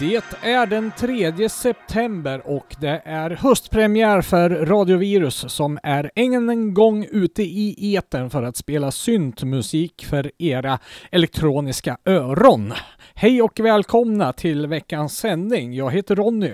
Det är den 3 september och det är höstpremiär för Radiovirus som är än en gång ute i etern för att spela syntmusik för era elektroniska öron. Hej och välkomna till veckans sändning. Jag heter Ronny.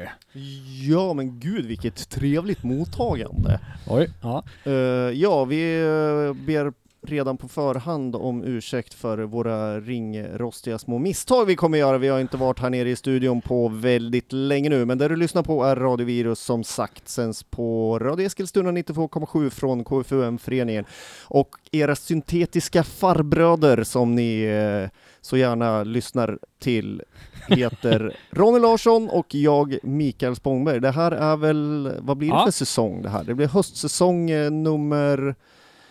Ja men gud vilket trevligt mottagande. Oj. Ja. Eh, ja, vi eh, ber redan på förhand om ursäkt för våra ringrostiga små misstag vi kommer göra. Vi har inte varit här nere i studion på väldigt länge nu, men det du lyssnar på är Radiovirus som sagt sänds på Radio Eskilstuna 92,7 från KFUM-föreningen. Och era syntetiska farbröder som ni eh, så gärna lyssnar till heter Ronny Larsson och jag Mikael Spångberg. Det här är väl, vad blir det Ja. för säsong det här? Det blir höstsäsong eh, nummer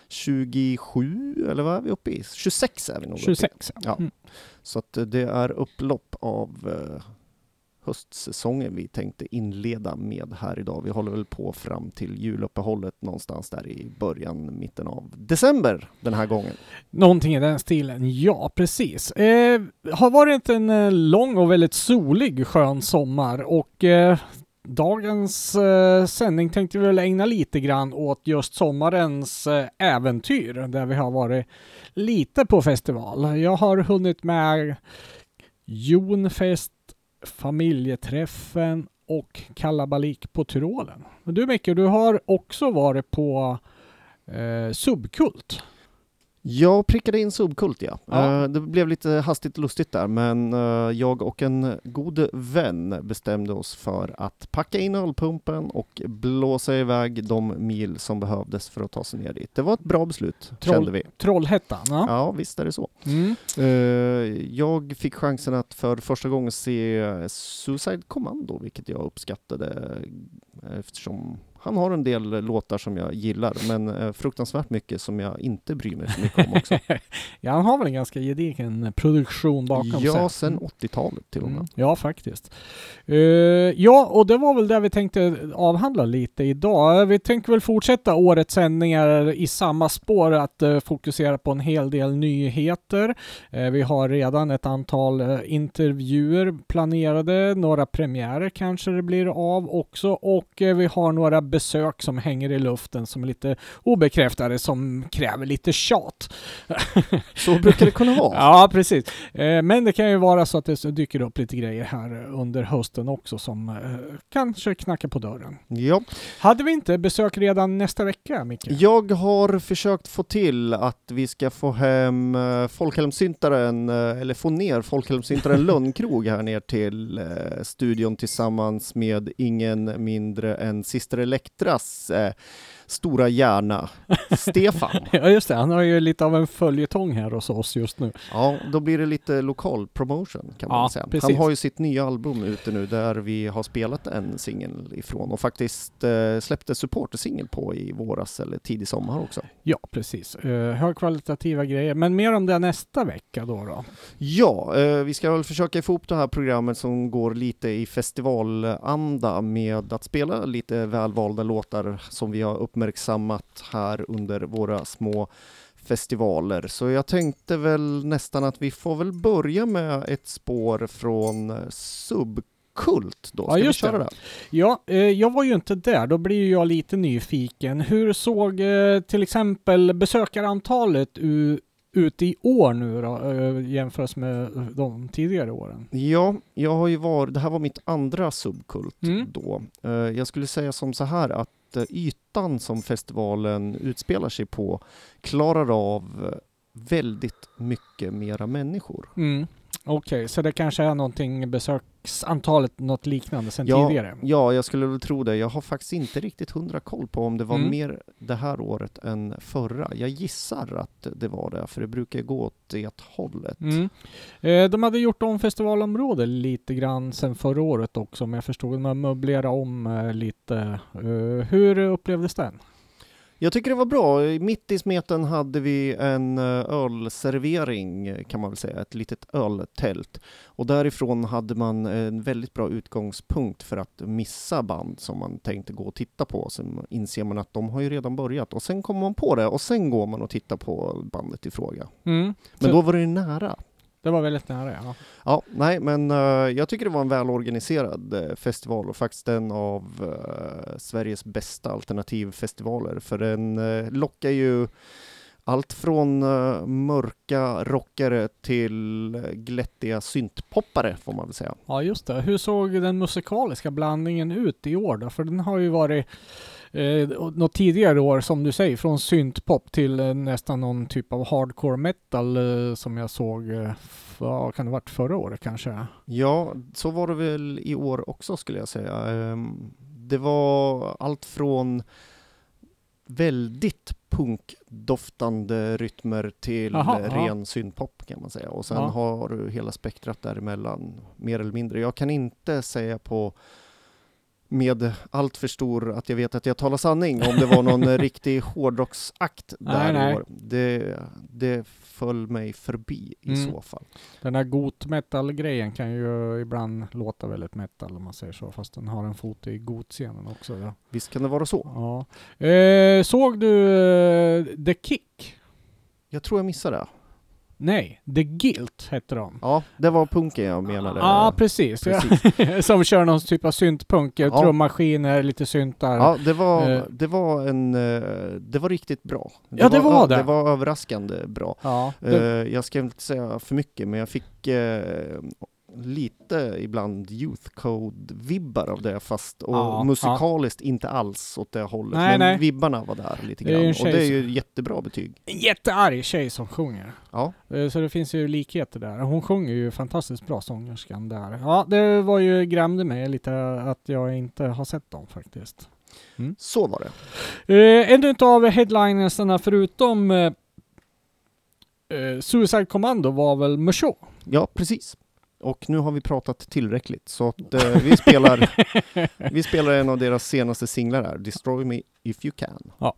27, eller vad är vi uppe i? 26 är vi nog uppe i. 26. Ja. Mm. Så att eh, det är upplopp av eh, höstsäsongen vi tänkte inleda med här idag. Vi håller väl på fram till juluppehållet någonstans där i början, mitten av december den här gången. Någonting i den stilen, ja precis. Eh, har varit en eh, lång och väldigt solig skön sommar och eh, dagens eh, sändning tänkte vi väl ägna lite grann åt just sommarens eh, äventyr där vi har varit lite på festival. Jag har hunnit med Jonfest, familjeträffen och kalabalik på Tyrolen. Du Micke, du har också varit på eh, Subkult. Jag prickade in Subkult ja. Ja. Eh, det blev lite hastigt lustigt där, men eh, jag och en god vän bestämde oss för att packa in ölpumpen och blåsa iväg de mil som behövdes för att ta sig ner dit. Det var ett bra beslut, Troll- kände vi. Trollhättan. Ja. Ja, visst är det så. Mm. Eh, jag fick chansen att för första gången se Suicide Commando, vilket jag uppskattade eftersom han har en del låtar som jag gillar, men eh, fruktansvärt mycket som jag inte bryr mig så mycket om också. ja, han har väl en ganska gedigen produktion bakom ja, sig. sen 80-talet till och med. Mm. Ja, faktiskt. Eh, ja, och det var väl det vi tänkte avhandla lite idag. Vi tänker väl fortsätta årets sändningar i samma spår, att eh, fokusera på en hel del nyheter. Eh, vi har redan ett antal eh, intervjuer planerade, några premiärer kanske det blir av också och eh, vi har några besök som hänger i luften som är lite obekräftade som kräver lite tjat. Så brukar det kunna vara. Ja, precis. Eh, Men det kan ju vara så att det dyker upp lite grejer här under hösten också som eh, kanske knackar på dörren. Ja. Hade vi inte besök redan nästa vecka, Micke? Jag har försökt få till att vi ska få hem eh, folkhemssyntaren, eh, eller få ner folkhemssyntaren Lönnkrog här ner till studion tillsammans med ingen mindre än Sister Elektras eh, stora hjärna, Stefan. Ja, just det. Han har ju lite av en följetong här hos oss just nu. Ja, då blir det lite lokal promotion kan man Ja, säga. precis. Han har ju sitt nya album ute nu där vi har spelat en singel ifrån och faktiskt eh, släppte supportersingel på i våras eller tidig sommar också. Ja, precis. Eh, högkvalitativa grejer. Men mer om det nästa vecka då. då. Ja, eh, vi ska väl försöka få ihop det här programmet som går lite i festivalanda med att spela lite välvalda låtar som vi har uppmärksammat här under våra små festivaler. Så jag tänkte väl nästan att vi får väl börja med ett spår från eh, Subkult då. Ja, Ska vi just köra det. det? Ja, eh, jag var ju inte där. Då blir jag lite nyfiken. Hur såg eh, till exempel besökarantalet ut i år nu då, eh, jämfört med de tidigare åren? Ja, jag har ju varit, det här var mitt andra subkult Mm. då. Eh, Jag skulle säga som så här att inte ytan som festivalen utspelar sig på klarar av väldigt mycket mera människor. Mm. Okej, så det kanske är någonting besöksantalet, något liknande sedan Ja, tidigare? ja, jag skulle väl tro det. Jag har faktiskt inte riktigt hundra koll på om det var Mm. mer det här året än förra. Jag gissar att det var det, för det brukar gå åt det hållet. Mm. Eh, de hade gjort om festivalområdet lite grann sedan förra året också, men jag förstod att man möblerade om eh, lite. Eh, hur upplevdes den? Jag tycker det var bra. Mitt i smeten hade vi en eh, ölservering kan man väl säga, ett litet öltält. Och därifrån hade man en väldigt bra utgångspunkt för att missa band som man tänkte gå och titta på. Sen inser man att de har ju redan börjat och sen kommer man på det och sen går man och tittar på bandet i fråga. Mm. Men Så- då var det ju nära. Det var väldigt nära ja. Ja, nej, men eh, jag tycker det var en välorganiserad uh, festival och faktiskt en av uh, Sveriges bästa alternativfestivaler, för den uh, lockar ju allt från mörka rockare till glättiga syntpoppare får man väl säga. Ja, just det. Hur såg den musikaliska blandningen ut i år då? För den har ju varit eh, något tidigare år, som du säger, från syntpop till eh, nästan någon typ av hardcore metal eh, som jag såg, eh, vad kan det varit, förra året kanske? Ja, så var det väl i år också skulle jag säga. Um, det var allt från väldigt punkdoftande rytmer till Aha, ren ja. syntpop kan man säga. Och sen ja. har du hela spektrat däremellan, mer eller mindre. Jag kan inte säga på med allt för stor att jag vet att jag talar sanning om det var någon riktig hårdrocksakt där nej, nej. Det, det föll mig förbi i mm. så fall. Den här got metal-grejen kan ju ibland låta väldigt metal om man säger så, fast den har en fot i gotscenen också. Ja. Visst kan det vara så. Ja. Eh, såg du eh, The Kick? Jag tror jag missade det. Nej, The Guilt hette de. Ja, det var punken jag menade. Ja, precis. precis. Som kör någon typ av syntpunk, ja. trummaskiner, lite syntar. Ja, det var, uh, det var en... Uh, det var riktigt bra. Det ja, det var, var det. Det var överraskande bra. Ja, det... Uh, jag ska inte säga för mycket, men jag fick lite ibland Youth Code-vibbar av det, fast och ja, musikaliskt ja. inte alls åt det hållet. Nej, men nej. vibbarna var där lite grann, det och det är ju jättebra betyg. En jättearg tjej som sjunger. Ja. Eh, så det finns ju likheter där. Hon sjunger ju fantastiskt bra, sångerskan där. Ja, det var ju grämde mig lite att jag inte har sett dem faktiskt. Mm. Så var det. Eh, en av headlinersarna förutom eh, eh, Suicide Commando var väl Musho? Ja, precis. Och nu har vi pratat tillräckligt, så att, eh, vi, spelar, vi spelar en av deras senaste singlar här, Destroy Me If You Can. Ja.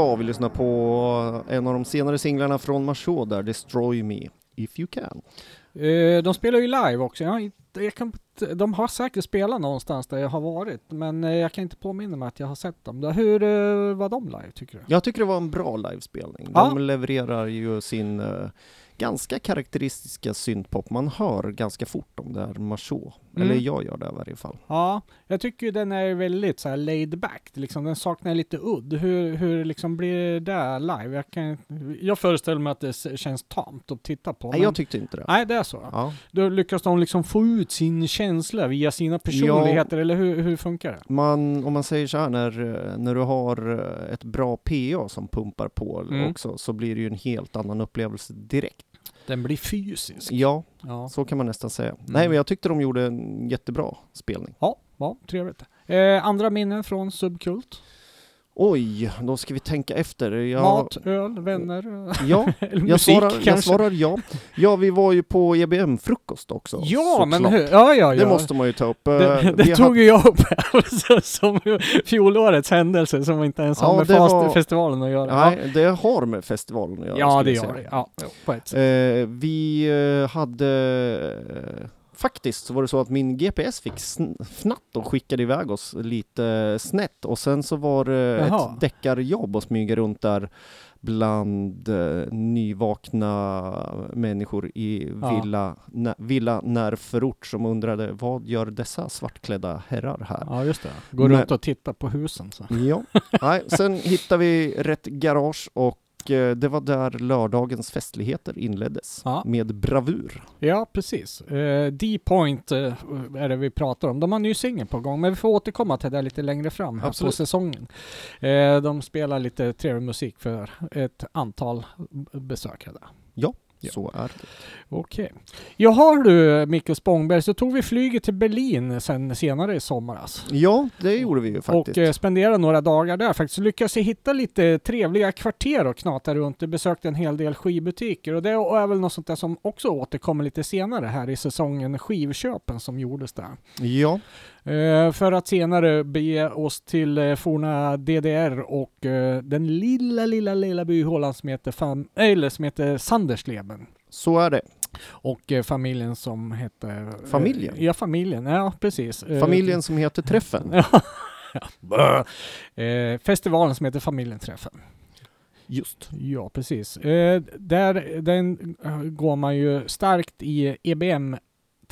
Ja, vi lyssnar på en av de senare singlarna från Marceau där, Destroy Me If You Can. Eh, de spelar ju live också. Jag, inte- jag kan, de har säkert spelat någonstans där jag har varit, men eh, jag kan inte påminna mig att jag har sett dem. Hur eh, var de live tycker du? Jag tycker det var en bra livespelning. Ja. De levererar ju sin eh, ganska karaktäristiska syntpop. Man hör ganska fort om det är Marceau. Mm. Eller jag gör det i varje fall. Ja, jag tycker den är väldigt så här laid back. Liksom, den saknar lite udd. Hur, hur liksom blir det live? Jag, kan, jag föreställer mig att det känns tamt att titta på. Nej, jag tyckte inte det. Nej, det är så. Ja. Då lyckas de liksom få ut sin känsla via sina personligheter, eller hur, hur funkar det? Man, om man säger så här, när, när du har eh, ett bra PA som pumpar på Mm. också, så blir det ju en helt annan upplevelse direkt. Den blir fysisk. Ja, Ja, så kan man nästan säga. Mm. Nej, men jag tyckte de gjorde en jättebra spelning. ja, ja trevligt. Eh, andra minnen från Subkult? Oj, då ska vi tänka efter. Jag, Mat, öl, vänner? Ja, eller jag musik svarar, jag svarar ja. Ja, vi var ju på EBM-frukost också. Ja, men hur? Ja, ja, ja. Det måste man ju ta upp. Eh, Det, vi det tog ju jag upp som fjolårets händelse som inte ens har Ja, med det fast var- festivalen att göra. Nej, det har med festivalen att göra. ja, det gör det. Ja, på ett sätt. Eh, vi eh, hade... Eh, faktiskt så var det så att min GPS fick fnatt och skickade iväg oss lite snett och sen så var det Jaha. ett deckarjobb att smyga runt där bland eh, nyvakna människor i Ja. Villa, nä, villa Närförort som undrade vad gör dessa svartklädda herrar här? Ja, just det. Gå Men- runt och titta på husen. Så. Ja, nej, sen hittade vi rätt garage och eh, det var där lördagens festligheter inleddes Ja. med bravur. Ja, precis. Eh, D-Point eh, är det vi pratar om. De har en ny singel på gång, men vi får återkomma till det lite längre fram här Absolut. på säsongen. Eh, de spelar lite trevlig musik för ett antal besökare. där. Ja. Så är det. Okej. Ja, har du Micke Spångberg så tog vi flyget till Berlin sen senare i somras. Ja, det gjorde vi ju faktiskt. Och eh, spenderade några dagar där faktiskt. Lyckades hitta lite trevliga kvarter och knata runt. Besökte en hel del skivbutiker och det är väl något sånt där som också återkommer lite senare här i säsongen, skivköpen som gjordes där. Ja, för att senare bege oss till eh, forna DDR och eh, den lilla, lilla, lilla byhålan som heter, fam- eller som heter Sandersleben. så är det. Och eh, familjen som heter... eh, Familjen? ja, familjen. Ja, precis. Eh, Familjen som heter Träffen. Ja. Eh, festivalen som heter Familjenträffen. Just. Ja, precis. Eh, där den, eh, går man ju starkt i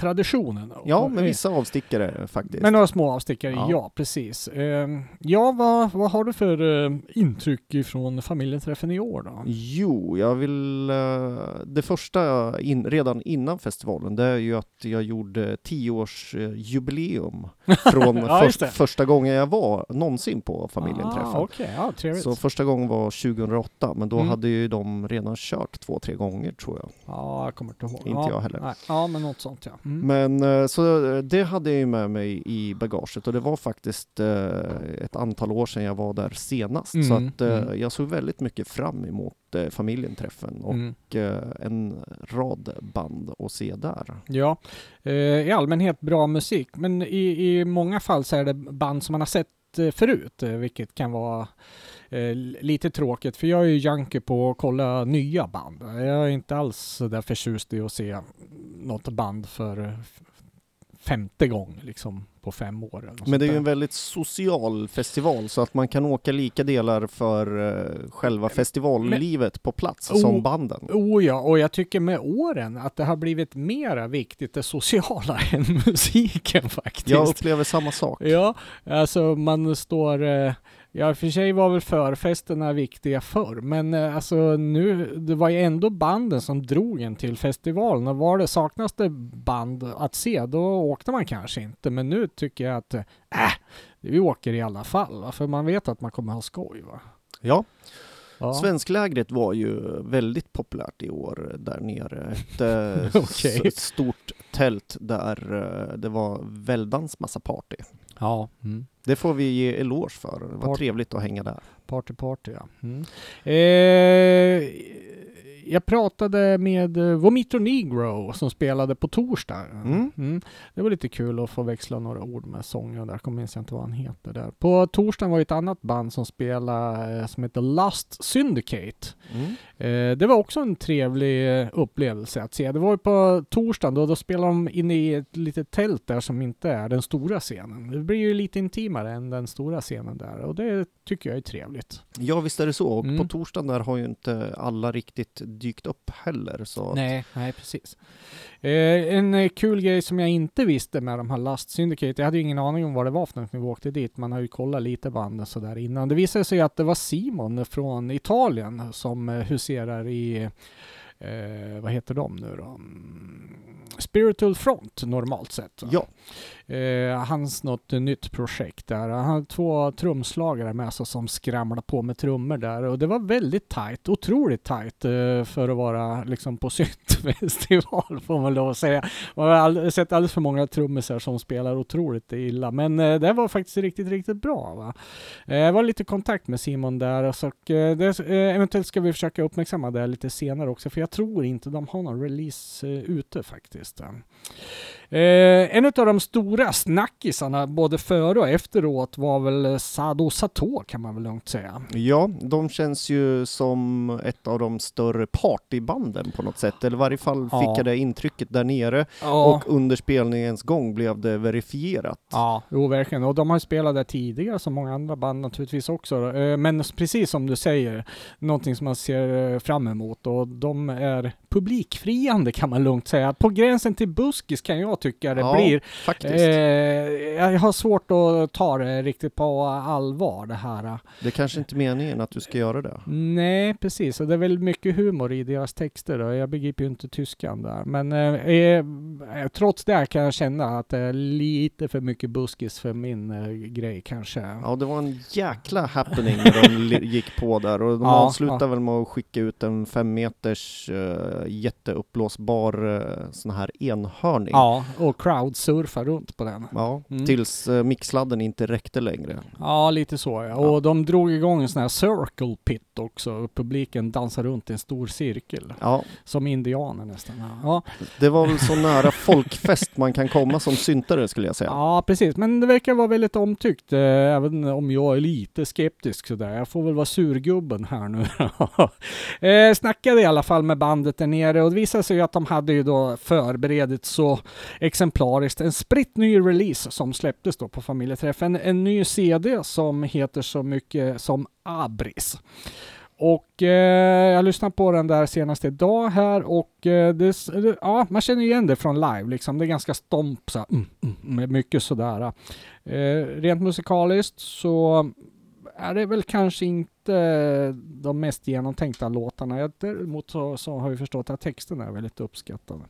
EBM-traditionen. Ja, med vissa avstickare faktiskt. Med några små avstickare, ja, Ja. precis. Eh, ja, vad, vad har du för eh, intryck ifrån familjenträffen i år då? Jo, jag vill... eh, Det första, in, redan innan festivalen, det är ju att jag gjorde tioårsjubileum från Ja, det. första gången jag var någonsin på familjenträffen. Ah, Okej, ja, trevligt. Så första gången var 2008, men då Mm. hade ju de redan kört två, tre gånger tror jag. Ja, jag kommer inte ihåg. Inte ja, jag heller. Nej. Ja, men något sånt ja. Mm. Men eh, så eh, det hade jag ju med mig i bagaget och det var faktiskt eh, ett antal år sedan jag var där senast. Så Mm, att eh, mm. jag såg väldigt mycket fram emot familjenträffen och Mm. en rad band att se där. Ja, i allmänhet bra musik, men i, i många fall så är det band som man har sett förut, vilket kan vara eh, lite tråkigt, för jag är ju junkie på att kolla nya band. Jag är inte alls så där förtjust i att se något band för femte gång liksom på fem år. Men det är ju en väldigt social festival så att man kan åka lika delar för eh, själva festivallivet på plats Oh. som banden. Oh ja, och jag tycker med åren att det har blivit mera viktigt det sociala än musiken faktiskt. Jag upplever samma sak. Ja, alltså man står... eh, Ja, i och för sig var väl förfesterna viktiga förr, men eh, alltså nu, det var ju ändå banden som drog en till festivalen och var det saknas det band att se, då åkte man kanske inte. Men nu tycker jag att, äh, vi åker i alla fall, va? för man vet att man kommer ha skoj. Va? Ja, Ja. Svensklägret var ju väldigt populärt i år där nere. Ett eh, s- stort tält där eh, det var väldans massa party. ja. Mm. Det får vi ge eloge för. Det var Part- trevligt att hänga där. Party, party ja. Mm. Eh, jag pratade med eh, Vomito Negro som spelade på torsdag. Mm. Mm. Det var lite kul att få växla några ord med sångaren där. Jag minns inte vad han heter där. På torsdagen var ett annat band som spelade eh, som heter Lust Syndicate. Mm. Eh, det var också en trevlig eh, upplevelse att se. Det var ju på torsdagen då, då spelade de inne i ett litet tält där som inte är den stora scenen. Det blir ju lite intimare än den stora scenen där och det tycker jag är trevligt. Ja, visst är det så. Och Mm. på torsdagen där har ju inte alla riktigt dykt upp heller. Så Nej, nej precis. Eh, en eh, kul grej som jag inte visste med de här Last Syndicate, jag hade ju ingen aning om vad det var för något när vi åkte dit. Man har ju kollat lite bandet sådär innan. Det visade sig att det var Simon från Italien som eh, huserar i, eh, vad heter de nu då? Mm, Spiritual Front normalt sett. va? Ja, Eh, hans något nytt projekt där. Han hade två trumslagare med sig som skramlade på med trummor där och det var väldigt tight, otroligt tight eh, för att vara liksom på syntfestival får man lov att säga. Man har all, sett alldeles för många trummisar som spelar otroligt illa men eh, det var faktiskt riktigt, riktigt bra. Va? Eh, jag var lite i kontakt med Simon där och så, eh, det, eh, eventuellt ska vi försöka uppmärksamma det lite senare också för jag tror inte de har någon release eh, ute faktiskt. Eh. Eh, en av de stora snackisarna både före och efteråt var väl Sado Sato kan man väl lugnt säga. ja, de känns ju som ett av de större partybanden på något sätt. Eller i varje fall fick Ja. jag det intrycket där nere. Ja, Och under spelningens gång blev det verifierat. ja jo, verkligen. Och de har ju spelat där tidigare som många andra band naturligtvis också. Eh, men precis som du säger, någonting som man ser eh, fram emot och de är publikfriande kan man lugnt säga. På gränsen till buskis kan jag tycka det Ja, blir. Faktiskt. Eh, jag har svårt att ta det riktigt på allvar det här. Det är kanske inte är meningen att du ska göra det. Nej, precis. Och det är väl mycket humor i deras texter. Då. Jag begriper ju inte tyskan där. Men eh, eh, trots det kan jag känna att det är lite för mycket buskis för min eh, grej kanske. Ja, det var en jäkla happening när de gick på där och de Ja, avslutade ja. väl med att skicka ut en fem meters uh, jätteuppblåsbar uh, sån här enhörning. Ja, och crowdsurfa runt på den. Ja, Mm. tills uh, mixladden inte räckte längre. Ja, lite så ja. Och de drog igång en sån här circle pit också. Och publiken dansar runt i en stor cirkel. Ja, Som indianer nästan. Ja, det var väl så nära folkfest man kan komma som syntare skulle jag säga. Ja, precis. Men det verkar vara väldigt omtyckt, eh, även om jag är lite skeptisk sådär. Jag får väl vara surgubben här nu. eh, snackade i alla fall med bandet där nere och det visade sig att de hade ju då förberett så exemplariskt en spritt ny release som släpptes då på familjeträffen. En ny CD som heter så mycket som Abris. Och eh, jag lyssnade på den där senast idag här och eh, det, ja, man känner igen det från live liksom. Det är ganska stomp så mm, mm, mm mycket sådär. Eh, rent musikaliskt så är det väl kanske inte Eh, de mest genomtänkta låtarna. Däremot så, så har vi förstått att texten är väldigt uppskattad.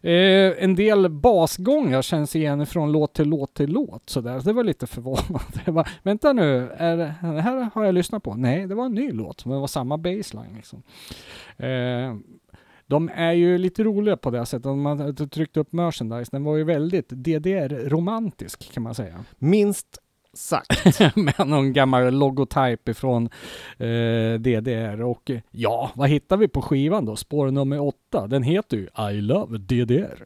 Eh, en del basgångar känns igen från låt till låt till låt sådär. Det var lite förvånande. Jag bara, Vänta nu, är det, det här har jag lyssnat på? Nej, det var en ny låt, men det var samma baseline liksom. Eh, de är ju lite roliga på det sättet. Om man tryckte upp merchandise, den var ju väldigt DDR-romantisk kan man säga. Minst sagt. med någon gammal logotyp ifrån eh, DDR. Och eh, ja, vad hittar vi på skivan då? Spår nummer åtta. Den heter ju I Love DDR.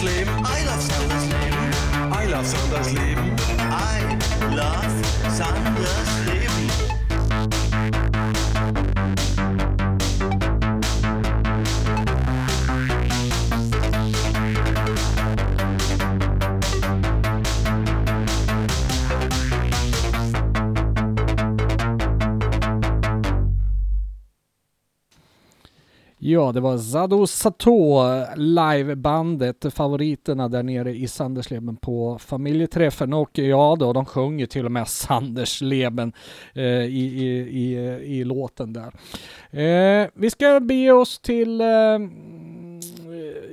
Sanders Leben. I love Sanders Leben. I love Sanders Leben. I love Sanders Leben. Ja, det var Zado Sato, livebandet, favoriterna där nere i Sandersleben på familjeträffen. Och ja då, de sjunger till och med Sandersleben eh, i, i, i, i låten där. Eh, vi ska bege oss till eh,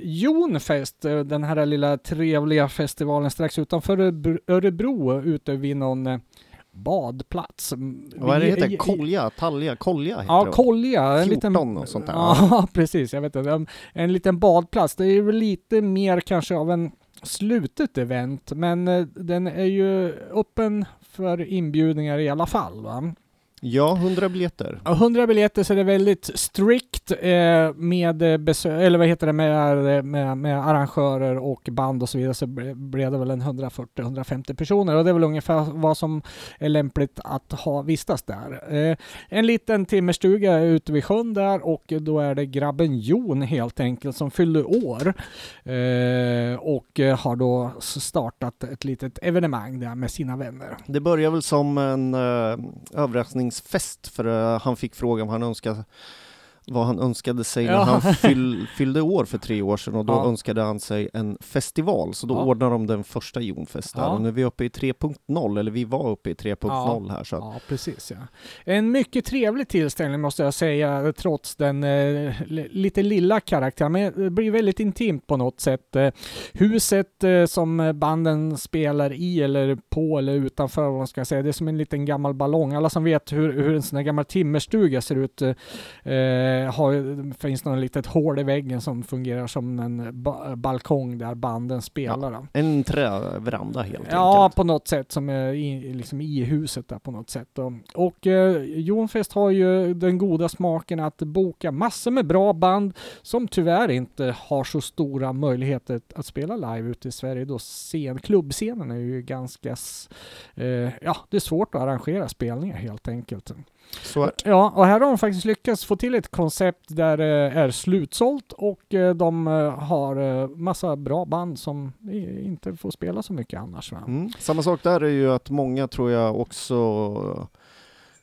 Jonfest, eh, den här lilla trevliga festivalen strax utanför Örebro- Örebro, ute vid någon eh, badplats. Vad är det heter? Kolja? Talja? Kolja heter Ja, det. Kolja. En 14 liten, och sånt där. Ja, precis. Jag vet inte. En- En liten badplats. Det är väl lite mer kanske av en slutet event, men eh, den är ju öppen för inbjudningar i alla fall. Va? Ja, 100 biljetter. Ja, 100 biljetter så är det väldigt strikt eh, med eh, besö- eller vad heter det, med, med, med arrangörer och band och så vidare så ble- blev det väl en 140-150 personer och det är väl ungefär vad som är lämpligt att ha vistas där. Eh, en liten timmerstuga ute vid sjön där och då är det grabben Jon helt enkelt som fyllde år eh, och eh, har då startat ett litet evenemang där med sina vänner. Det börjar väl som en uh, öppningsfest för eh, han fick frågan vad han önskade vad han önskade sig när Ja. han fyll, fyllde år för tre år sedan och då Ja. önskade han sig en festival så då Ja. ordnade de den första Jonfest där Ja. och nu är vi uppe i 3.0 eller vi var uppe i 3.0 här så att Ja, precis ja. En mycket trevlig tillställning måste jag säga, trots den eh, li- lite lilla karaktären. Men det blir väldigt intimt på något sätt. Eh, huset eh, som banden spelar i, eller på eller utanför, vad man ska säga, det är som en liten gammal ballong. Alla som vet hur, hur en sån här gammal timmerstuga ser ut, eh, har, ju- finns något litet hål i väggen som fungerar som en ba- balkong där banden spelar. då. en träveranda helt Ja, enkelt. på något sätt som är i, liksom i huset där på något sätt. Och, och eh, Jonfest har ju den goda smaken att boka massor med bra band som tyvärr inte har så stora möjligheter att spela live ute i Sverige då scen, klubbscenen är ju ganska, eh, ja det är svårt att arrangera spelningar helt enkelt. Det. Ja, och här har de faktiskt lyckats få till ett koncept där det är slutsålt och eh, de eh, har eh, massa bra band som inte får spela så mycket annars. Mm. Samma sak där är ju att många tror jag också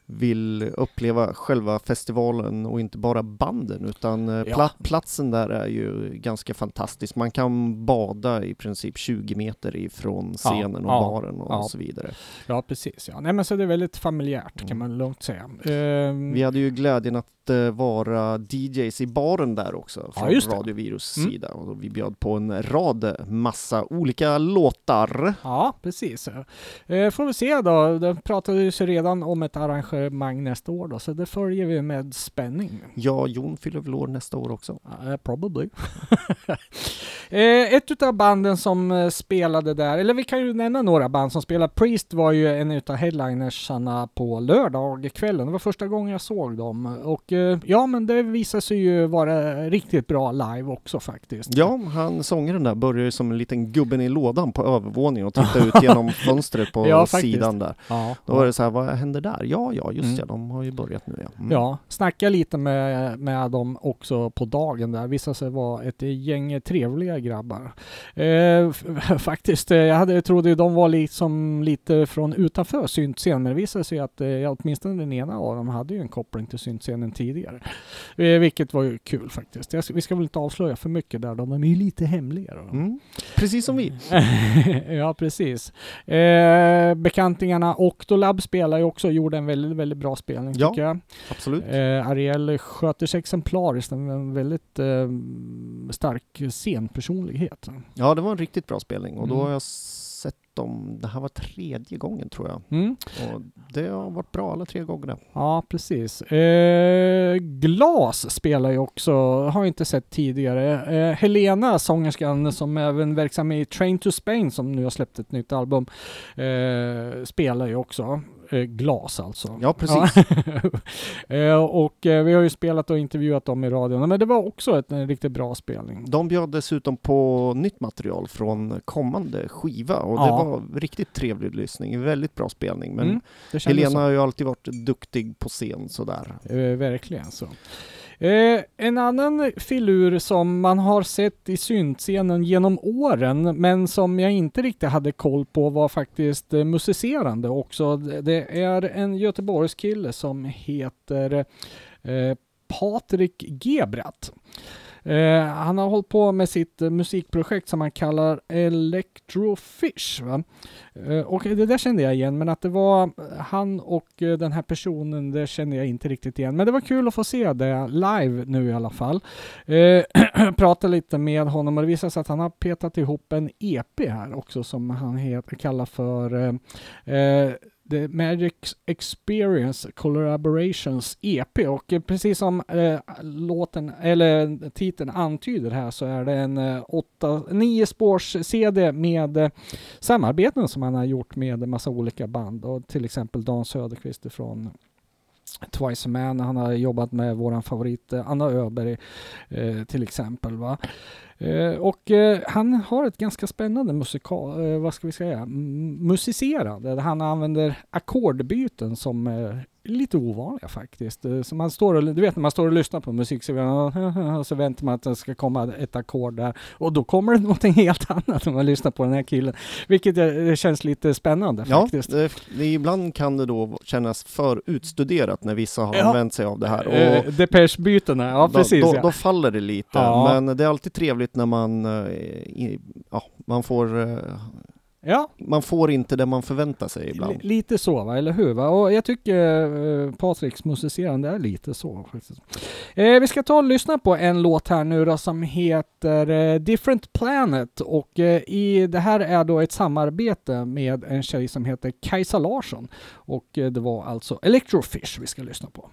vill uppleva själva festivalen och inte bara banden utan eh, Ja. pla- platsen där är ju ganska fantastisk. Man kan bada i princip 20 meter ifrån scenen och ja, baren och ja. så vidare. Ja, precis. Ja. Nej, men så det är väldigt familjärt kan Mm. man lugnt säga. Ehm, Vi hade ju glädjen att eh, vara DJs i baren där också Ja, från just det. Radio Virus Mm. sida och vi bjöd på en rad massa olika låtar. Ja, precis. Eh, får vi se då. Det pratades ju redan om ett arrangemang nästa år då, så det följer vi med spänning. Ja, Jon fyller väl år nästa år också. Uh, probably. ett utav banden som spelade där, eller vi kan ju nämna några band som spelade. Priest var ju en utav headlinersarna på lördagskvällen. Det var första gången jag såg dem. Och ja, men det visade sig ju vara riktigt bra live också faktiskt. Ja, han sångaren där börjar ju som en liten gubben i lådan på övervåningen och tittar ut genom fönstret på Ja, sidan där. Ja, Då var det så här, vad händer där? Ja, ja, just Mm. ja, de har ju börjat nu ja. Mm. Ja, snacka lite med, med dem också på dagen där. Visade sig vara ett gäng trevliga grabbar. Eh, faktiskt, eh, jag hade, trodde de var liksom lite från utanför syntscenen, men det visade sig att eh, åtminstone den ena av dem hade ju en koppling till syntscenen tidigare. Eh, vilket var ju kul faktiskt. Jag, vi ska väl inte avslöja för mycket där, de är ju lite hemliga. Då. Mm. Precis som vi. ja, precis. Eh, bekantingarna Octolab spelar ju också gjorde en väldigt, väldigt bra spelning Ja. tycker jag. Absolut. Eh, Ariel sköter sig exemplariskt, en, en väldigt eh, stark scenpersonlighet. Ja, det var en riktigt bra spelning och då Mm. har jag dem, det här var tredje gången tror jag. Mm. Och det har varit bra alla tre gångerna. Ja, precis. Eh, Glas spelar ju också, har inte sett tidigare. Eh, Helena, sångerskan som även verksam i Train to Spain som nu har släppt ett nytt album, eh, spelar ju också. Eh, Glas alltså. Ja, precis. Ja. eh, och eh, vi har ju spelat och intervjuat dem i radion, men det var också ett, en riktigt bra spelning. De bjöd dessutom på nytt material från kommande skiva och Ja. det var riktigt trevlig lyssning. Väldigt bra spelning. Men Mm, Helena så. har ju alltid varit duktig på scen sådär. Eh, verkligen så. Eh, en annan filur som man har sett i syntscenen genom åren, men som jag inte riktigt hade koll på var faktiskt eh, musicerande också. Det är en Göteborgskille som heter eh, Patrik Gebrat. Eh, han har hållit på med sitt eh, musikprojekt som han kallar Electrofish. Va? Eh, och det där kände jag igen, men att det var han och eh, den här personen, det kände jag inte riktigt igen. Men det var kul att få se det live nu i alla fall. Eh, prata lite med honom och det visade sig att han har petat ihop en EP här också som han heter, kallar för eh, eh, The Magic Experience Collaborations EP och precis som eh, låten eller titeln antyder här så är det en eh, åtta, nio spårs CD med eh, samarbeten som han har gjort med en massa olika band och till exempel Dan Söderqvist från Twice a Man, han har jobbat med våran favorit eh, Anna Öberg eh, till exempel. Va? Eh, och eh, han har ett ganska spännande musikal, eh, vad ska vi säga, musicerande. Han använder ackordbyten som är lite ovanliga faktiskt. Så man står och, du vet när man står och lyssnar på musik så, så väntar man att det ska komma ett ackord där och då kommer det någonting helt annat när man lyssnar på den här killen. Vilket det känns lite spännande Ja, faktiskt. det, ibland kan det då kännas för utstuderat när vissa har Ja. använt sig av det här. Och Eh, Depeche-bytena, ja precis. då, då, ja. då faller det lite, men det är alltid trevligt när man, eh, ja, man får eh, ja. man får inte det man förväntar sig ibland. Li- Lite så, va? eller hur? Va? Och jag tycker eh, Patriks musicerande är lite så. Faktiskt. Eh, vi ska ta och lyssna på en låt här nu då som heter eh, Different Planet och eh, i, det här är då ett samarbete med en tjej som heter Kajsa Larsson och eh, det var alltså Electrofish vi ska lyssna på.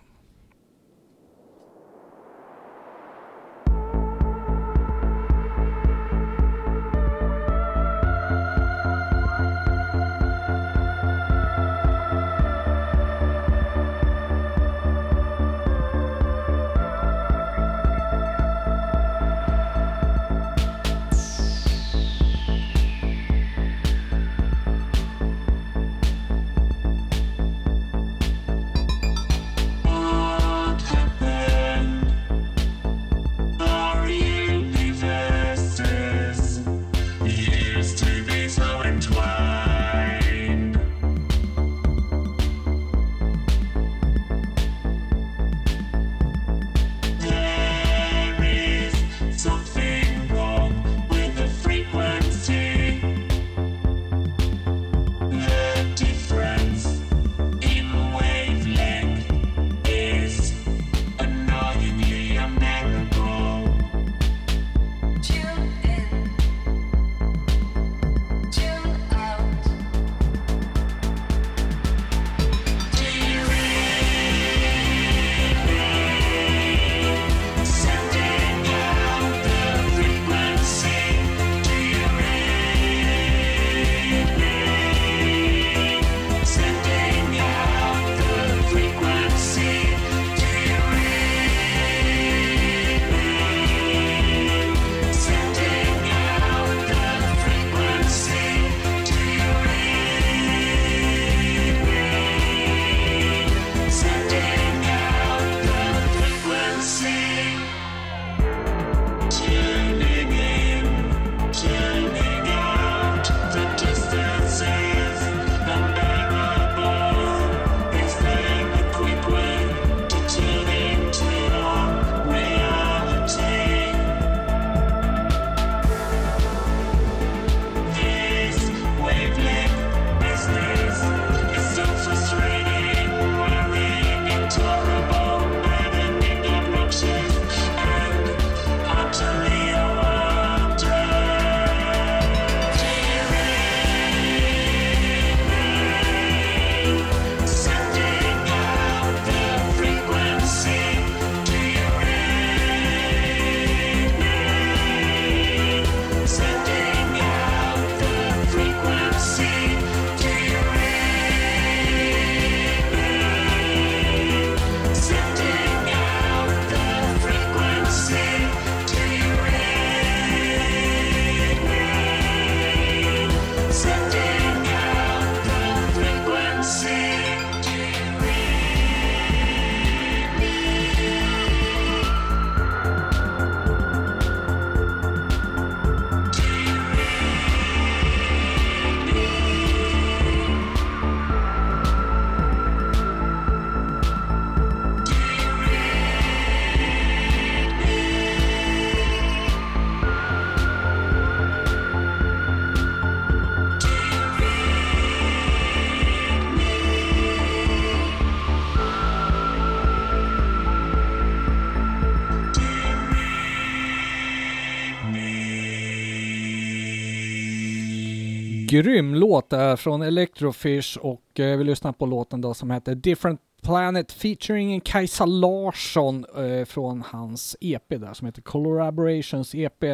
Grym låt där från Electrofish och eh, vi lyssnar på låten då som heter Different Planet featuring Kajsa Larsson eh, från hans EP där som heter Collaborations EP.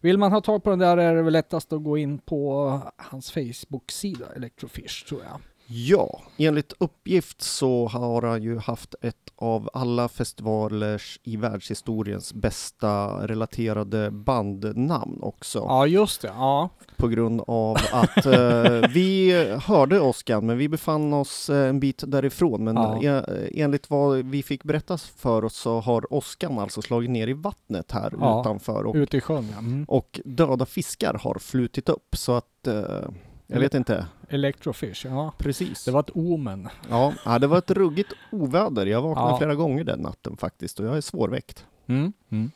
Vill man ha tag på den där är det väl lättast att gå in på hans Facebook-sida Electrofish tror jag. Ja, enligt uppgift så har han ju haft ett av alla festivalers i världshistoriens bästa relaterade bandnamn också. Ja just det, ja. På grund av att eh, vi hörde Oskar, men vi befann oss eh, en bit därifrån. Men Ja. eh, enligt vad vi fick berättas för oss så har Oskan alltså slagit ner i vattnet här Ja, utanför och, Ute i sjön ja. Mm. och döda fiskar har flutit upp så att eh, jag vet inte Electrofish, ja. precis. Det var ett omen. Ja, ja, det var ett ruggigt oväder. Jag vaknade Ja. flera gånger den natten faktiskt och jag är svårväckt. Mm. Mm.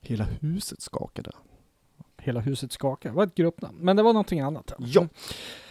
Hela huset skakade. Hela huset skakar. Det var ett gruppnamn. Men det var någonting annat. Ja.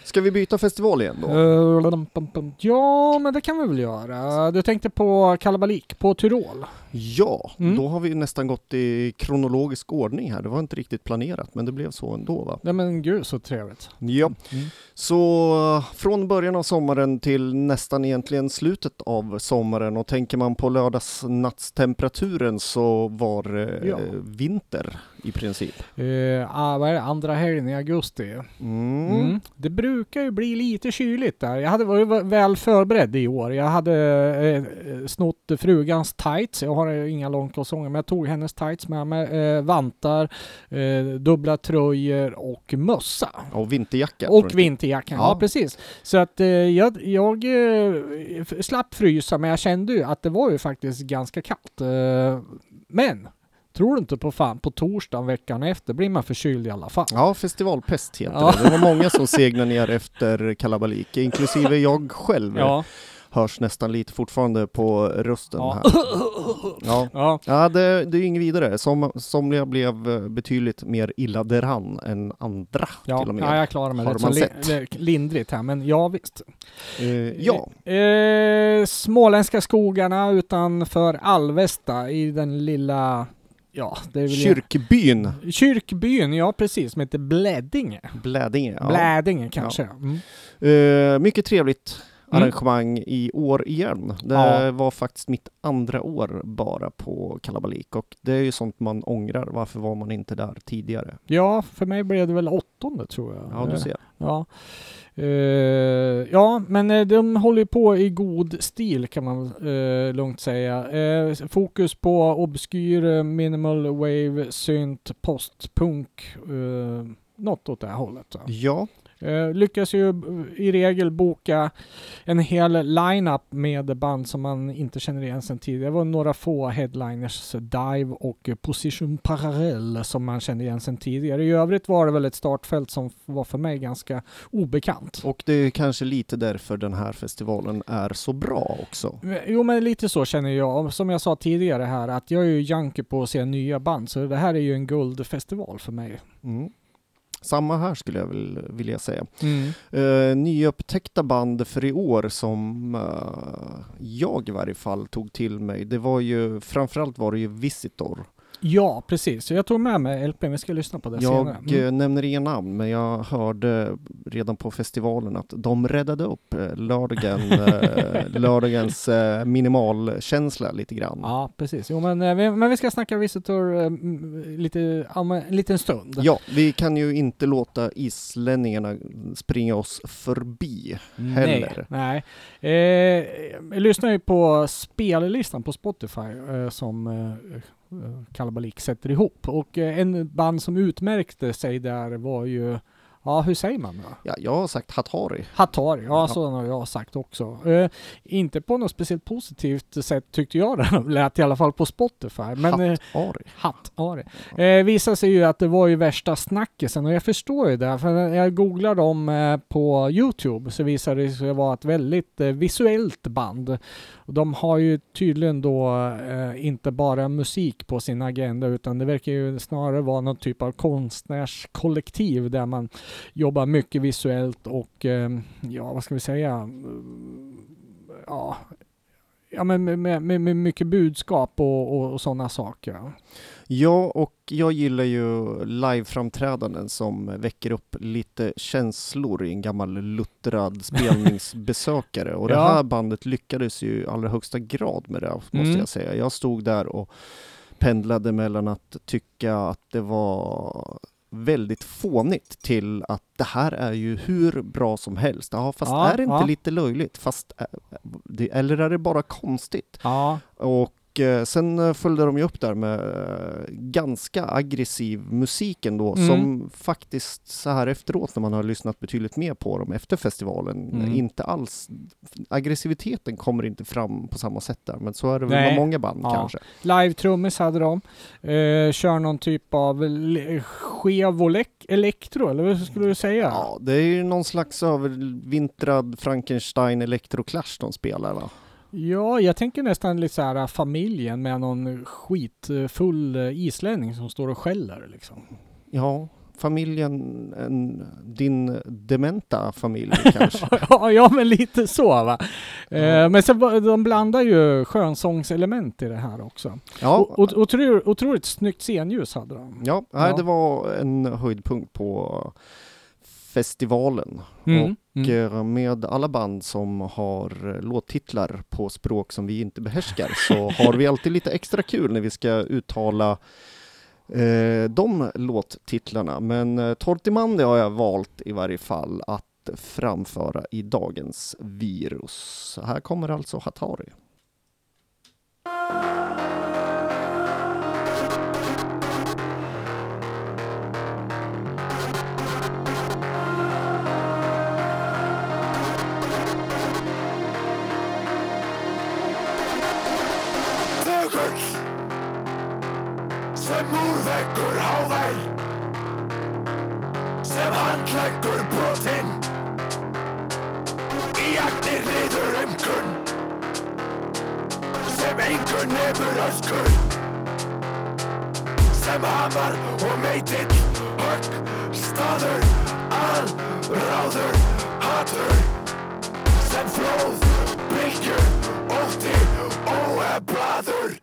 Ska vi byta festival igen då? Eh. Ja, men det kan vi väl göra. Du tänkte på kalabalik på Tyrol? Ja, Mm. då har vi nästan gått i kronologisk ordning här. Det var inte riktigt planerat, men det blev så ändå va? Ja men gud så trevligt. Ja, Mm. så eh, från början av sommaren till nästan egentligen slutet av sommaren och tänker man på lördagsnattstemperaturen så var det Ja. vinter i princip. Uh, vad är det? Andra helgen i augusti. Mm. Mm. Det brukar ju bli lite kyligt där. Jag hade varit väl förberedd i år. Jag hade eh, snott frugans tights. Jag har eh, inga långkalsonger men jag tog hennes tights med mig. Eh, vantar, eh, dubbla tröjor och mössa. Och vinterjacka. Och vinterjackan, ja. Ja. precis. Så att eh, jag, jag eh, slapp frysa men jag kände ju att det var ju faktiskt ganska kallt. Eh, men, tror du inte på fan, på torsdagen veckan efter blir man förkyld i alla fall. Ja, festivalpest heter Ja. det. Det var många som segnade ner efter kalabalik, inklusive jag själv. Ja. Hörs nästan lite fortfarande på rösten Ja. här. Ja, ja. ja det, det är inget vidare. Som, somliga blev eh, betydligt mer illa däran än andra Ja, till och med. ja, jag klarar mig Har rätt man li- sett. li- lindrigt här, men ja visst. Eh, ja, Eh, småländska skogarna utanför Alvesta i den lilla, ja, det är väl kyrkbyn Kyrkbyn, ja precis, som heter Blädinge. Blädinge. Ja. Blädinge kanske. Mm. Eh, mycket trevligt Mm. arrangemang i år igen. Det Ja. var faktiskt mitt andra år bara på kalabalik och det är ju sånt man ångrar. Varför var man inte där tidigare? Ja, för mig blev det väl åttonde tror jag. Ja, du ser. Ja. Eh, ja, men eh, de håller ju på i god stil kan man uh, lugnt säga. Eh, fokus på obskyr, minimal wave, synt, postpunk. Uh, något åt det här hållet. va. Ja, Eh, lyckas ju eh, i regel boka en hel line-up med band som man inte känner igen sedan tidigare. Det var några få headliners, Dive och eh, Position Parallel som man kände igen sedan tidigare. I övrigt var det väl ett startfält som var för mig ganska obekant. och det är kanske lite därför den här festivalen är så bra också. Jo men lite så känner jag. Som jag sa tidigare här att jag är ju junkie på att se nya band så det här är ju en guldfestival för mig. Mm. Samma här skulle jag väl vilja säga. Uh, nyupptäckta band för i år som eh, jag i varje fall tog till mig, det var ju framförallt var det ju Visitor. Ja precis, jag tog med mig LP, vi ska lyssna på det Jag senare. Mm. eh, nämner inga namn, men jag hörde redan på festivalen att de räddade upp eh, lördagen, eh, lördagens minimalkänsla lite grann. Ja, precis. Jo, men, vi, men vi ska snacka Visitor lite, en liten stund. Ja, vi kan ju inte låta islänningarna springa oss förbi heller. Nej. nej. Eh, jag lyssnar ju på spellistan på Spotify eh, som eh, Kalabalik sätter ihop. Och eh, en band som utmärkte sig där var ju, ja hur säger man då? Ja, jag har sagt Hatari. Hatari, ja, Ja. sådana har jag sagt också. Eh, inte på något speciellt positivt sätt tyckte jag det lät i alla fall på Spotify. Men, eh, Hatari. Hatt-Ari. Eh, visade sig ju att det var ju värsta snackisen och jag förstår ju det. För när jag googlar dem eh, på Youtube så visade det sig vara ett väldigt eh, visuellt band. Och de har ju tydligen då eh, inte bara musik på sin agenda utan det verkar ju snarare vara någon typ av konstnärskollektiv där man jobbar mycket visuellt och eh, ja, vad ska vi säga? Ja, ja, men med, med, med, mycket budskap och, och, och sådana saker. Ja, och jag gillar ju liveframträdanden som väcker upp lite känslor i en gammal luttrad spelningsbesökare. Och det Ja. här bandet lyckades ju i allra högsta grad med det, måste Mm. jag säga. Jag stod där och pendlade mellan att tycka att det var väldigt fånigt till att det här är ju hur bra som helst. Ja, fast Ja, är det inte ja. lite löjligt? Fast, eller är det bara konstigt? Ja, Och eh, sen eh, följde de ju upp där med eh, ganska aggressiv musik ändå, Mm. som faktiskt så här efteråt när man har lyssnat betydligt mer på dem efter festivalen, Mm. inte alls, aggressiviteten kommer inte fram på samma sätt där, men så är det väl med många band Ja. kanske. live-trummis hade de. Eh, kör någon typ av skevolek- elektro, eller vad skulle du säga? Ja, det är ju någon slags övervintrad Frankenstein Electroclash de spelar va? Ja, jag tänker nästan lite så här familjen med någon skitfull eh, islänning som står och skäller liksom. Ja, familjen, en, din dementa familj kanske. ja, ja, men lite så va. Eh, Ja. men sen, de blandar ju skönsångselement i det här också. Ja, och, otroligt, otroligt snyggt scenljus hade de. Ja, nej, Ja. det var en höjdpunkt på festivalen. Mm. Och eh, med alla band som har eh, låttitlar på språk som vi inte behärskar så har vi alltid lite extra kul när vi ska uttala eh, de låttitlarna. Men eh, Tortimandi har jag valt i varje fall att framföra i dagens virus. Här kommer alltså Hatari. Þögull sem múrveggur hávæl sem handleggur brotinn. Í agnir niður umkunn sem engun nefur öskur. Sem hamar og meitill högg. Staður al ráður hatur. Sem flóð bylgjur ótti óeflaður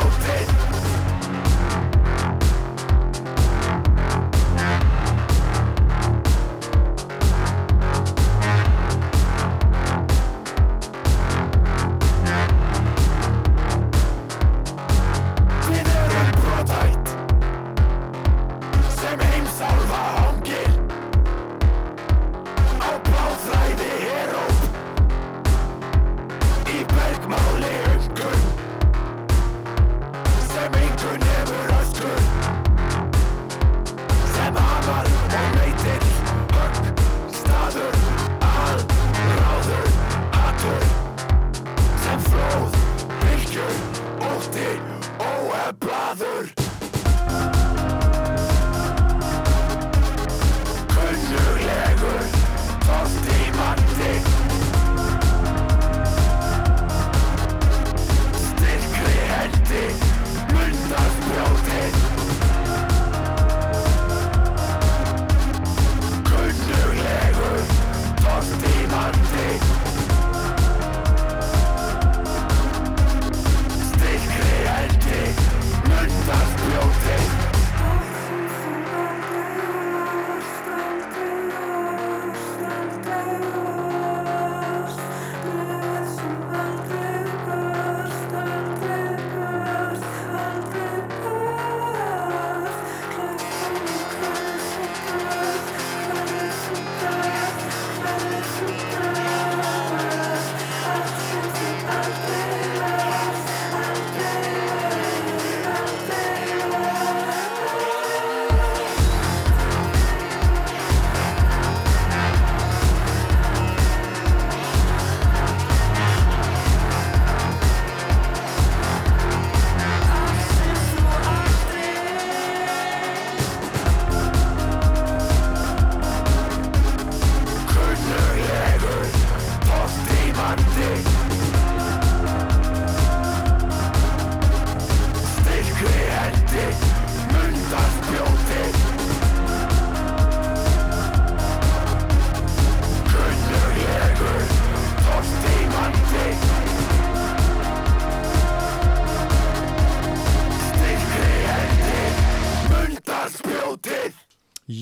stupid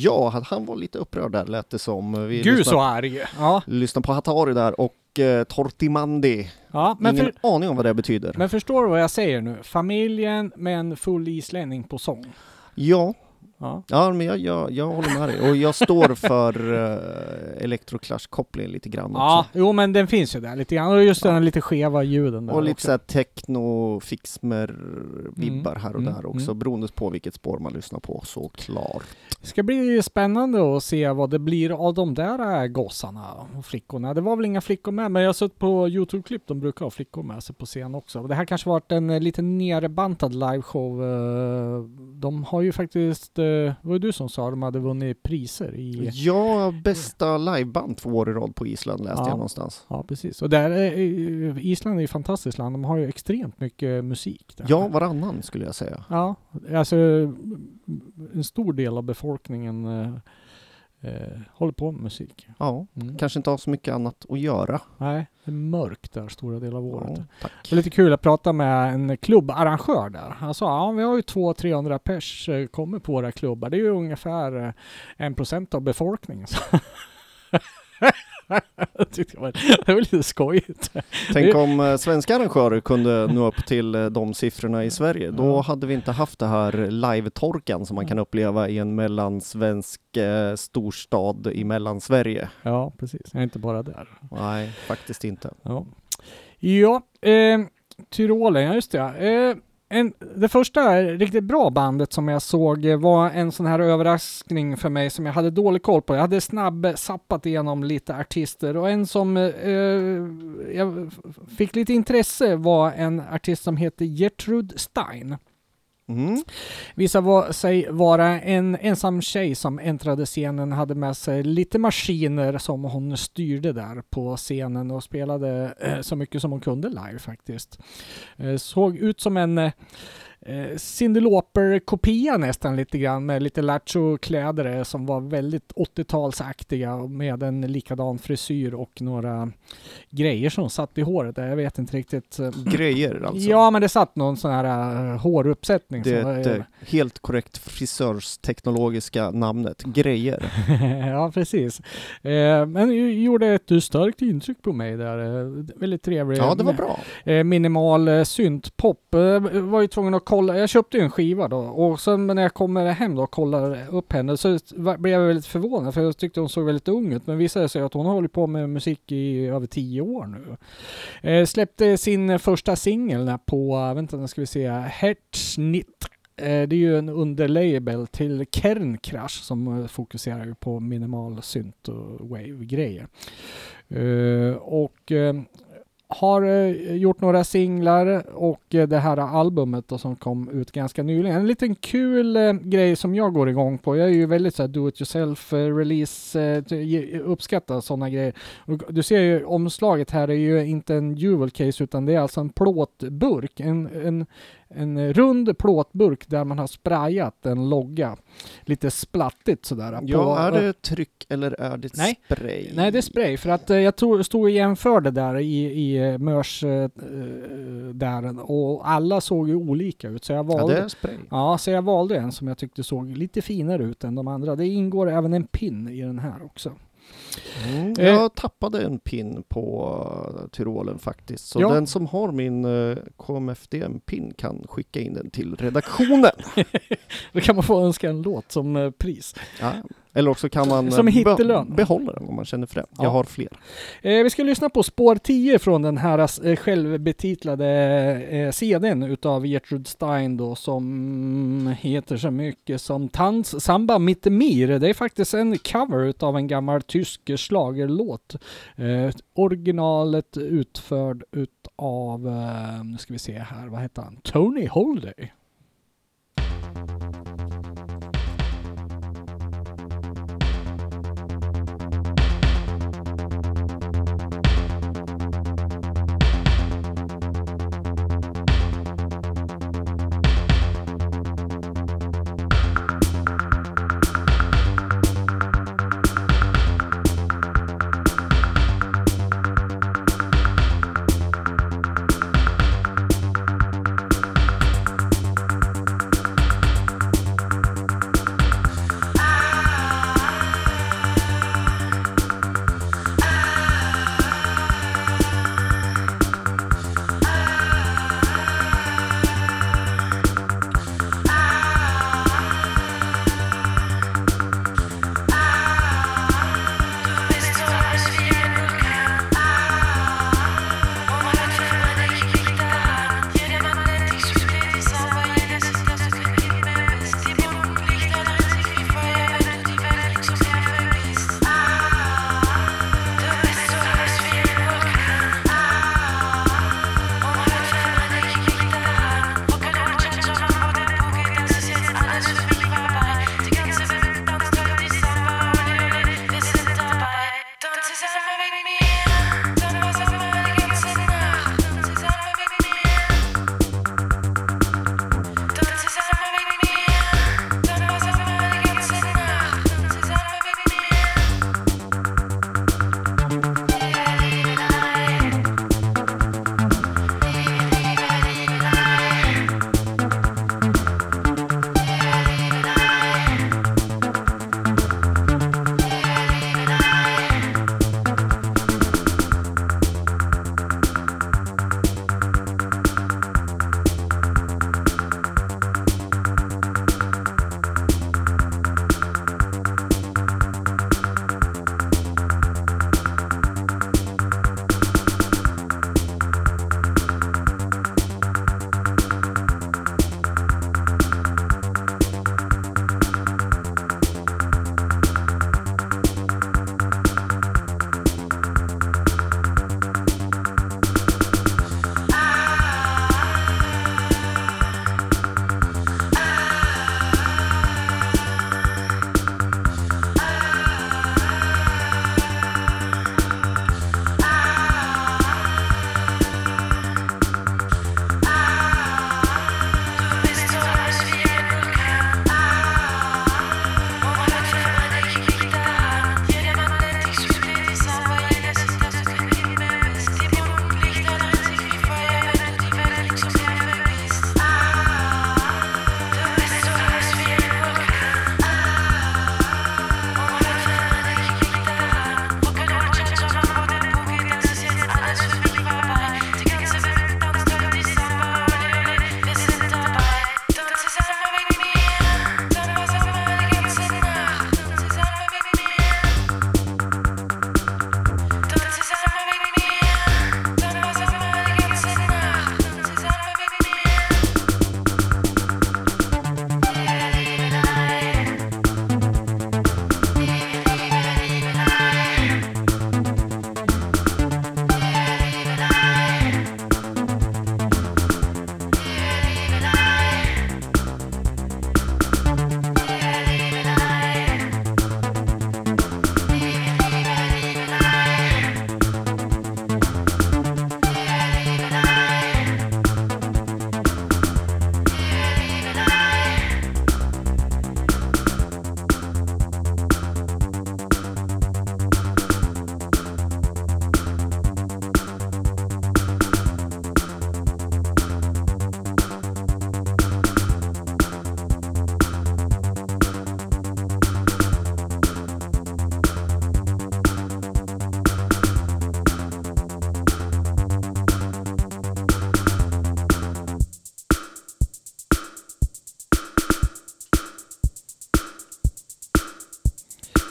Ja, han- var lite upprörd där lät det som. Vi Gud lyssnar, så arg! Ja, lyssnar på Hatari där och eh, Tortimandi. ja men, Ingen för, aning om vad det betyder. men förstår du vad jag säger nu? Familjen med en full islänning på sång. Ja, Ja. ja men jag, jag, jag håller med dig. Och jag står för uh, Electroclash-kopplingen lite grann Ja, också. jo men den finns ju där lite grann. Och just Ja. den lite skeva ljuden där Och lite såhär techno-fixmer-vibbar här och Mm, där också, mm. beroende på vilket spår man lyssnar på såklart. Det ska bli spännande att se vad det blir av de där äh, gossarna och flickorna. Det var väl inga flickor med, men jag har sett på Youtube-klipp, de brukar ha flickor med sig på scen också. Det här kanske varit en eh, lite nerbantad liveshow. eh, De har ju faktiskt, eh, det var ju du som sa, de hade vunnit priser i... Ja, bästa liveband två år i rad på Island läste Ja. jag någonstans. Ja, precis. Och där, är- eh, Island är ju ett fantastiskt land. De har ju extremt mycket musik. Där. Ja, varannan skulle jag säga. Ja, alltså en stor del av befolkningen eh, håller på med musik. Ja, Mm. kanske inte har så mycket annat att göra. Nej, det är mörkt där stora delar av året. Ja, tack. Det var lite kul att prata med en klubbarrangör där. Han sa ja, vi har ju 200-300 pers eh, kommer på våra klubbar. Det är ju ungefär eh, en procent av befolkningen. Tyckte det var, det var lite skojigt. Tänk om eh, svenska arrangörer kunde nå upp till eh, de siffrorna i Sverige. Då hade vi inte haft det här live-torkan som man kan uppleva i en mellansvensk eh, storstad i Mellansverige. Ja, precis. Inte bara där. Nej, faktiskt inte. Ja, ja eh, Tyrolen, ja just det. Eh, en, det första riktigt bra bandet som jag såg eh, var en sån här överraskning för mig som jag hade dålig koll på. Jag hade snabb eh, sappat igenom lite artister och en som eh, eh jag fick lite intresse var en artist som heter Gertrud Stein. Mm. Visade var, sig vara en ensam tjej som äntrade scenen, hade med sig lite maskiner som hon styrde där på scenen och spelade eh, så mycket som hon kunde live faktiskt. Eh, såg ut som en eh, eh, Cyndi Lauper-kopia nästan lite grann med lite lattjo-kläder som var väldigt 80-talsaktiga och med en likadan frisyr och några grejer som satt i håret. Jag vet inte riktigt. eh, Grejer alltså. Ja, men det satt någon sån här uh, håruppsättning. Det är var, ett eh, helt korrekt frisörsteknologiska namnet. Grejer. ja, precis. Eh, men gjorde ett starkt intryck på mig där. Väldigt trevlig. Ja, det var bra. Eh, minimal syntpop. Var ju tvungen att kolla. Jag köpte ju en skiva då och sen när jag kommer hem då och kollar upp henne så blev jag väldigt förvånad för jag tyckte hon såg väldigt ung ut. Men visade sig att hon har hållit på med musik i över tio år nu. Eh, släppte sin första singel på, vänta nu ska vi se, Hertznitt eh, Det är ju en underlabel till Kernkrasch som eh, fokuserar på minimal synt och wave-grejer. Eh, och har eh, gjort några singlar och eh, det här albumet då, som kom ut ganska nyligen. En liten kul eh, grej som jag går igång på. Jag är ju väldigt så här do it yourself release, uppskattar sådana grejer. Du ser ju omslaget här är ju inte en jewel case utan det är alltså en plåtburk. En, en, en rund plåtburk där man har sprayat en logga. Lite splattigt sådär. Ja, på- är det tryck eller är det Nej. spray? Nej, det är spray. För att eh, jag tror, stod och jämförde där i, i eh, Mörs eh, där och alla såg ju olika ut. Så jag Ja, valde, det ja, är spray. så jag valde en som jag tyckte såg lite finare ut än de andra. Det ingår även en pin i den här också. Mm, Eh. jag tappade en pin på uh, Tyrolen faktiskt. Så Ja. den som har min uh, KMFDM-pin kan skicka in den till redaktionen. Då kan man få önska en låt som eh, pris. ja. Eller också kan man Som eh, hittelön. behålla den om man känner för det. Ja. Jag har fler. Eh, vi ska lyssna på spår 10 från den här eh, självbetitlade eh, CDn utav Gertrud Stein då som heter så mycket som Tanz Samba Mittemir. Det är faktiskt en cover utav en gammal tysk schlagerlåt. Eh, originalet utförd utav, eh, nu ska vi se här, vad heter han? Tony Holiday.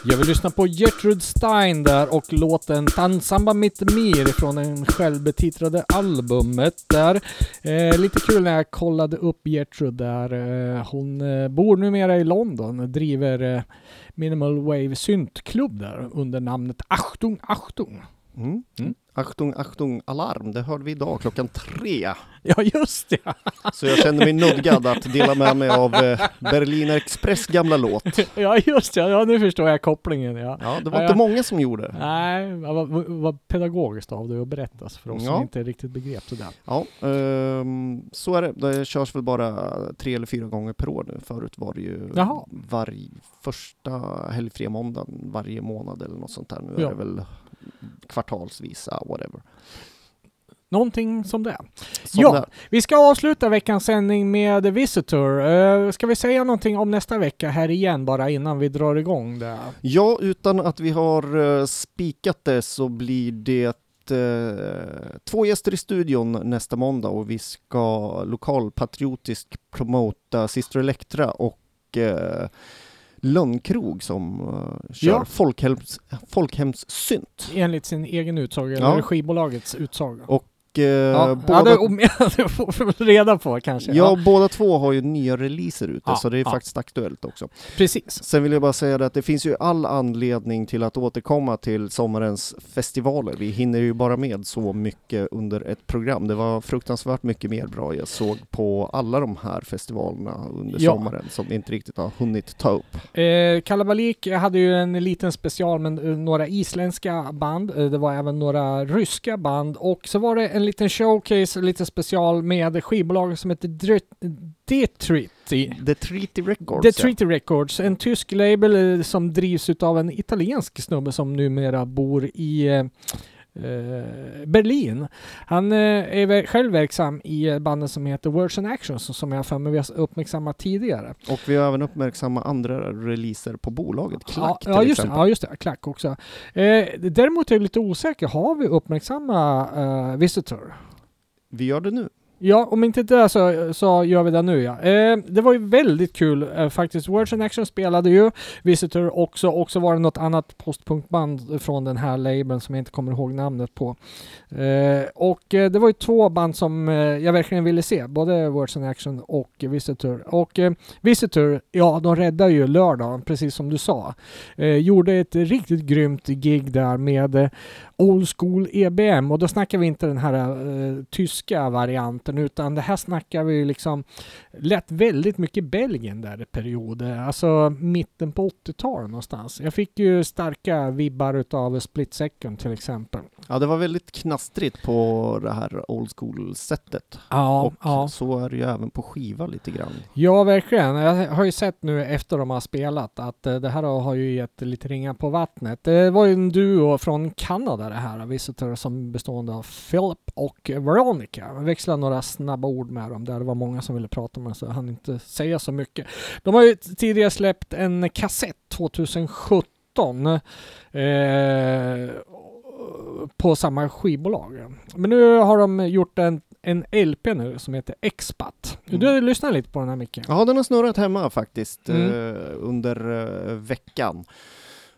Jag vill lyssna på Gertrude Stein där och låten Tansamba mitt mir från den självbetitlade albumet där. Eh, lite kul när jag kollade upp Gertrude där. Eh, hon eh, bor numera i London, driver eh, Minimal Wave syntklubb där under namnet Achtung Achtung. Mm. Mm. Achtung, Achtung, alarm. Det hörde vi idag klockan tre. Ja just det! Så jag kände mig nödgad att dela med mig av eh, Berliner Express gamla låt. Ja just det, ja nu förstår jag kopplingen ja. Ja, det var Ja, inte ja. många som gjorde. Nej, vad, vad, pedagogiskt av dig att berätta för oss Ja. som inte riktigt begrep det där. Ja, ehm, så är det. Det körs väl bara tre eller fyra gånger per år nu. Förut var det ju varje första helgfria måndagen varje månad eller något sånt där. Nu Ja. är det väl kvartalsvisa, whatever. Någonting som det. Som Ja. där. Vi ska avsluta veckans sändning med The Visitor. Uh, ska vi säga någonting om nästa vecka här igen bara innan vi drar igång det? Ja, utan att vi har uh, spikat det så blir det eh, två gäster i studion nästa måndag och vi ska lokalpatriotiskt promota Sister Elektra och Lönnkrog som uh, kör Ja. folkhems, folkhemssynt. Enligt sin egen utsago, Ja. eller skivbolagets utsago. Och eh, ja, båda, ja, det, det får vi reda på kanske. ja, båda två har ju nya releaser ute Ja, så det är ja. faktiskt aktuellt också. precis. Sen vill jag bara säga det att det finns ju all anledning till att återkomma till sommarens festivaler. Vi hinner ju bara med så mycket under ett program. Det var fruktansvärt mycket mer bra jag såg på alla de här festivalerna under Ja. sommaren som inte riktigt har hunnit ta upp. Eh, Kalabalik hade ju en liten special med eh, några isländska band. Eh, det var även några ryska band och så var det en liten showcase, lite special med skivbolag som heter Dre- Detriti. The Treaty Records. The Treaty Records, en tysk label eh, som drivs utav en italiensk snubbe som numera bor i eh, Berlin. Han eh, är själv verksam i eh, bandet som heter Words and Actions som jag för mig vi har uppmärksammat tidigare. ja. Och vi har även uppmärksammat andra releaser på bolaget. Klack ja, ja, till just det, exempel. ja, just det. Klack också. Eh, däremot är jag lite osäker. Har vi uppmärksammat eh, Visitor? Vi gör det nu. Ja, om inte det så, så gör vi det nu ja. Eh, det var ju väldigt kul eh, faktiskt. Words and Action spelade ju Visitor också och så var det något annat postpunkband från den här labeln som jag inte kommer ihåg namnet på. Eh, och eh, det var ju två band som eh, jag verkligen ville se, både Words and Action och Visitor. Och eh, Visitor, ja de räddade ju lördagen, precis som du sa. Eh, gjorde ett riktigt grymt gig där med eh, Old School EBM och då snackar vi inte den här eh, tyska varianten utan det här snackar vi liksom lät väldigt mycket Belgien där i perioder, alltså mitten på 80-talet någonstans. Jag fick ju starka vibbar utav Split Second till exempel. Ja, det var väldigt knastrigt på det här old school-sättet. Ja, och ja. så är det ju även på skiva lite grann. Ja, verkligen. Jag har ju sett nu efter de har spelat att eh, det här har ju gett lite ringar på vattnet. Det var ju en duo från Kanada det här, Visitor, som bestående av Philip och Veronica. Jag växlade några snabba ord med dem där. Det var många som ville prata med så jag hann inte säga så mycket. De har ju tidigare släppt en kassett 2017 eh, på samma skivbolag. Men nu har de gjort en, en LP nu som heter Expat. Mm. Du har lyssnat lite på den här Micke? Ja, den har snurrat hemma faktiskt Mm. eh, under eh, veckan.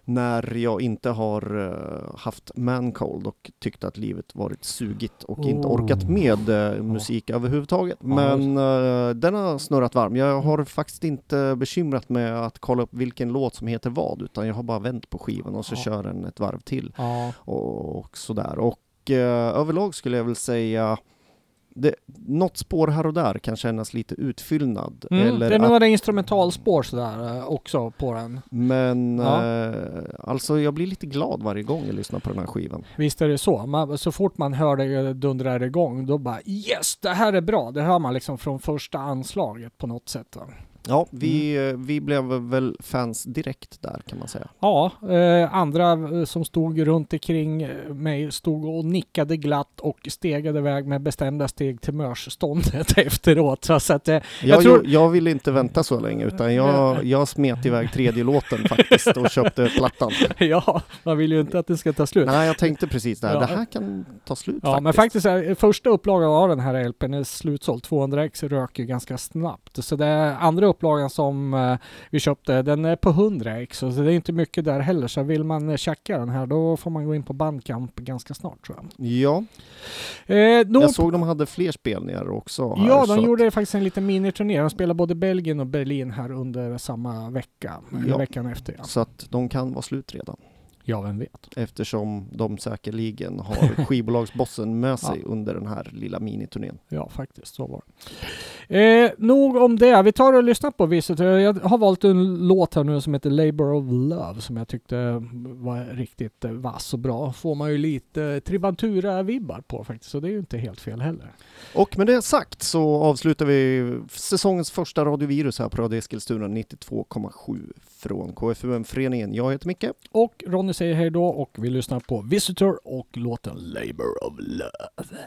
När jag inte har eh, haft mancold och tyckt att livet varit sugigt och inte Oh. orkat med eh, musik överhuvudtaget. Ja, Men eh, den har snurrat varm. Jag har faktiskt inte bekymrat mig att kolla upp vilken låt som heter vad, utan jag har bara vänt på skivan och så kör den ett varv till. Och, och sådär. Och överlag skulle jag väl säga det, något spår här och där kan kännas lite utfyllnad. Mm, eller det är att, några instrumentalspår sådär eh, också på den. men Ja. eh, alltså jag blir lite glad varje gång jag lyssnar på den här skivan. Visst är det så. Man, så fort man hör det dundra igång, då bara yes, det här är bra. Det hör man liksom från första anslaget på något sätt. Va? Ja, vi, Mm. eh, vi blev väl fans direkt där kan man säga. Ja, eh, andra eh, som stod runt omkring eh, mig stod och nickade glatt och stegade iväg med bestämda steg till mörsståndet efteråt. Så, att, eh, Jag, tror- jag, jag ville inte vänta så länge utan jag, jag smet iväg tredje låten faktiskt och köpte plattan. ja, man vill ju inte att det ska ta slut. Nej, jag tänkte precis det här. Ja. Det här kan ta slut Ja, faktiskt. men faktiskt är, första upplagan av den här LPn är slutsåld. 200 ex rök ju ganska snabbt. Så det andra upplagan som eh, vi köpte, den är på 100 ex, så det är inte mycket där heller. Så vill man eh, checka den här, då får man gå in på Bandcamp ganska snart tror jag. Ja, Eh, nog jag såg de hade fler spelningar också. Här, Ja, de att- gjorde faktiskt en liten miniturné. De spelade både Belgien och Berlin här under samma vecka. Ja. veckan efter ja. Så att de kan vara slut redan. Ja, vem vet. Eftersom de säkerligen har skivbolagsbossen med sig Ja. under den här lilla miniturnén. Ja, faktiskt. Så var det. Eh, nog om det. Vi tar och lyssnar på Visitor. Jag har valt en låt här nu som heter Labour of Love som jag tyckte var riktigt eh, vass och bra. Får man ju lite Tribantura-vibbar på faktiskt, så det är ju inte helt fel heller. Och med det sagt så avslutar vi säsongens första radiovirus här på Radio Eskilstuna 92,7 från KFUM-föreningen. Jag heter Micke. Och Ronny säger hej då och vi lyssnar på Visitor och låten Labour of Love.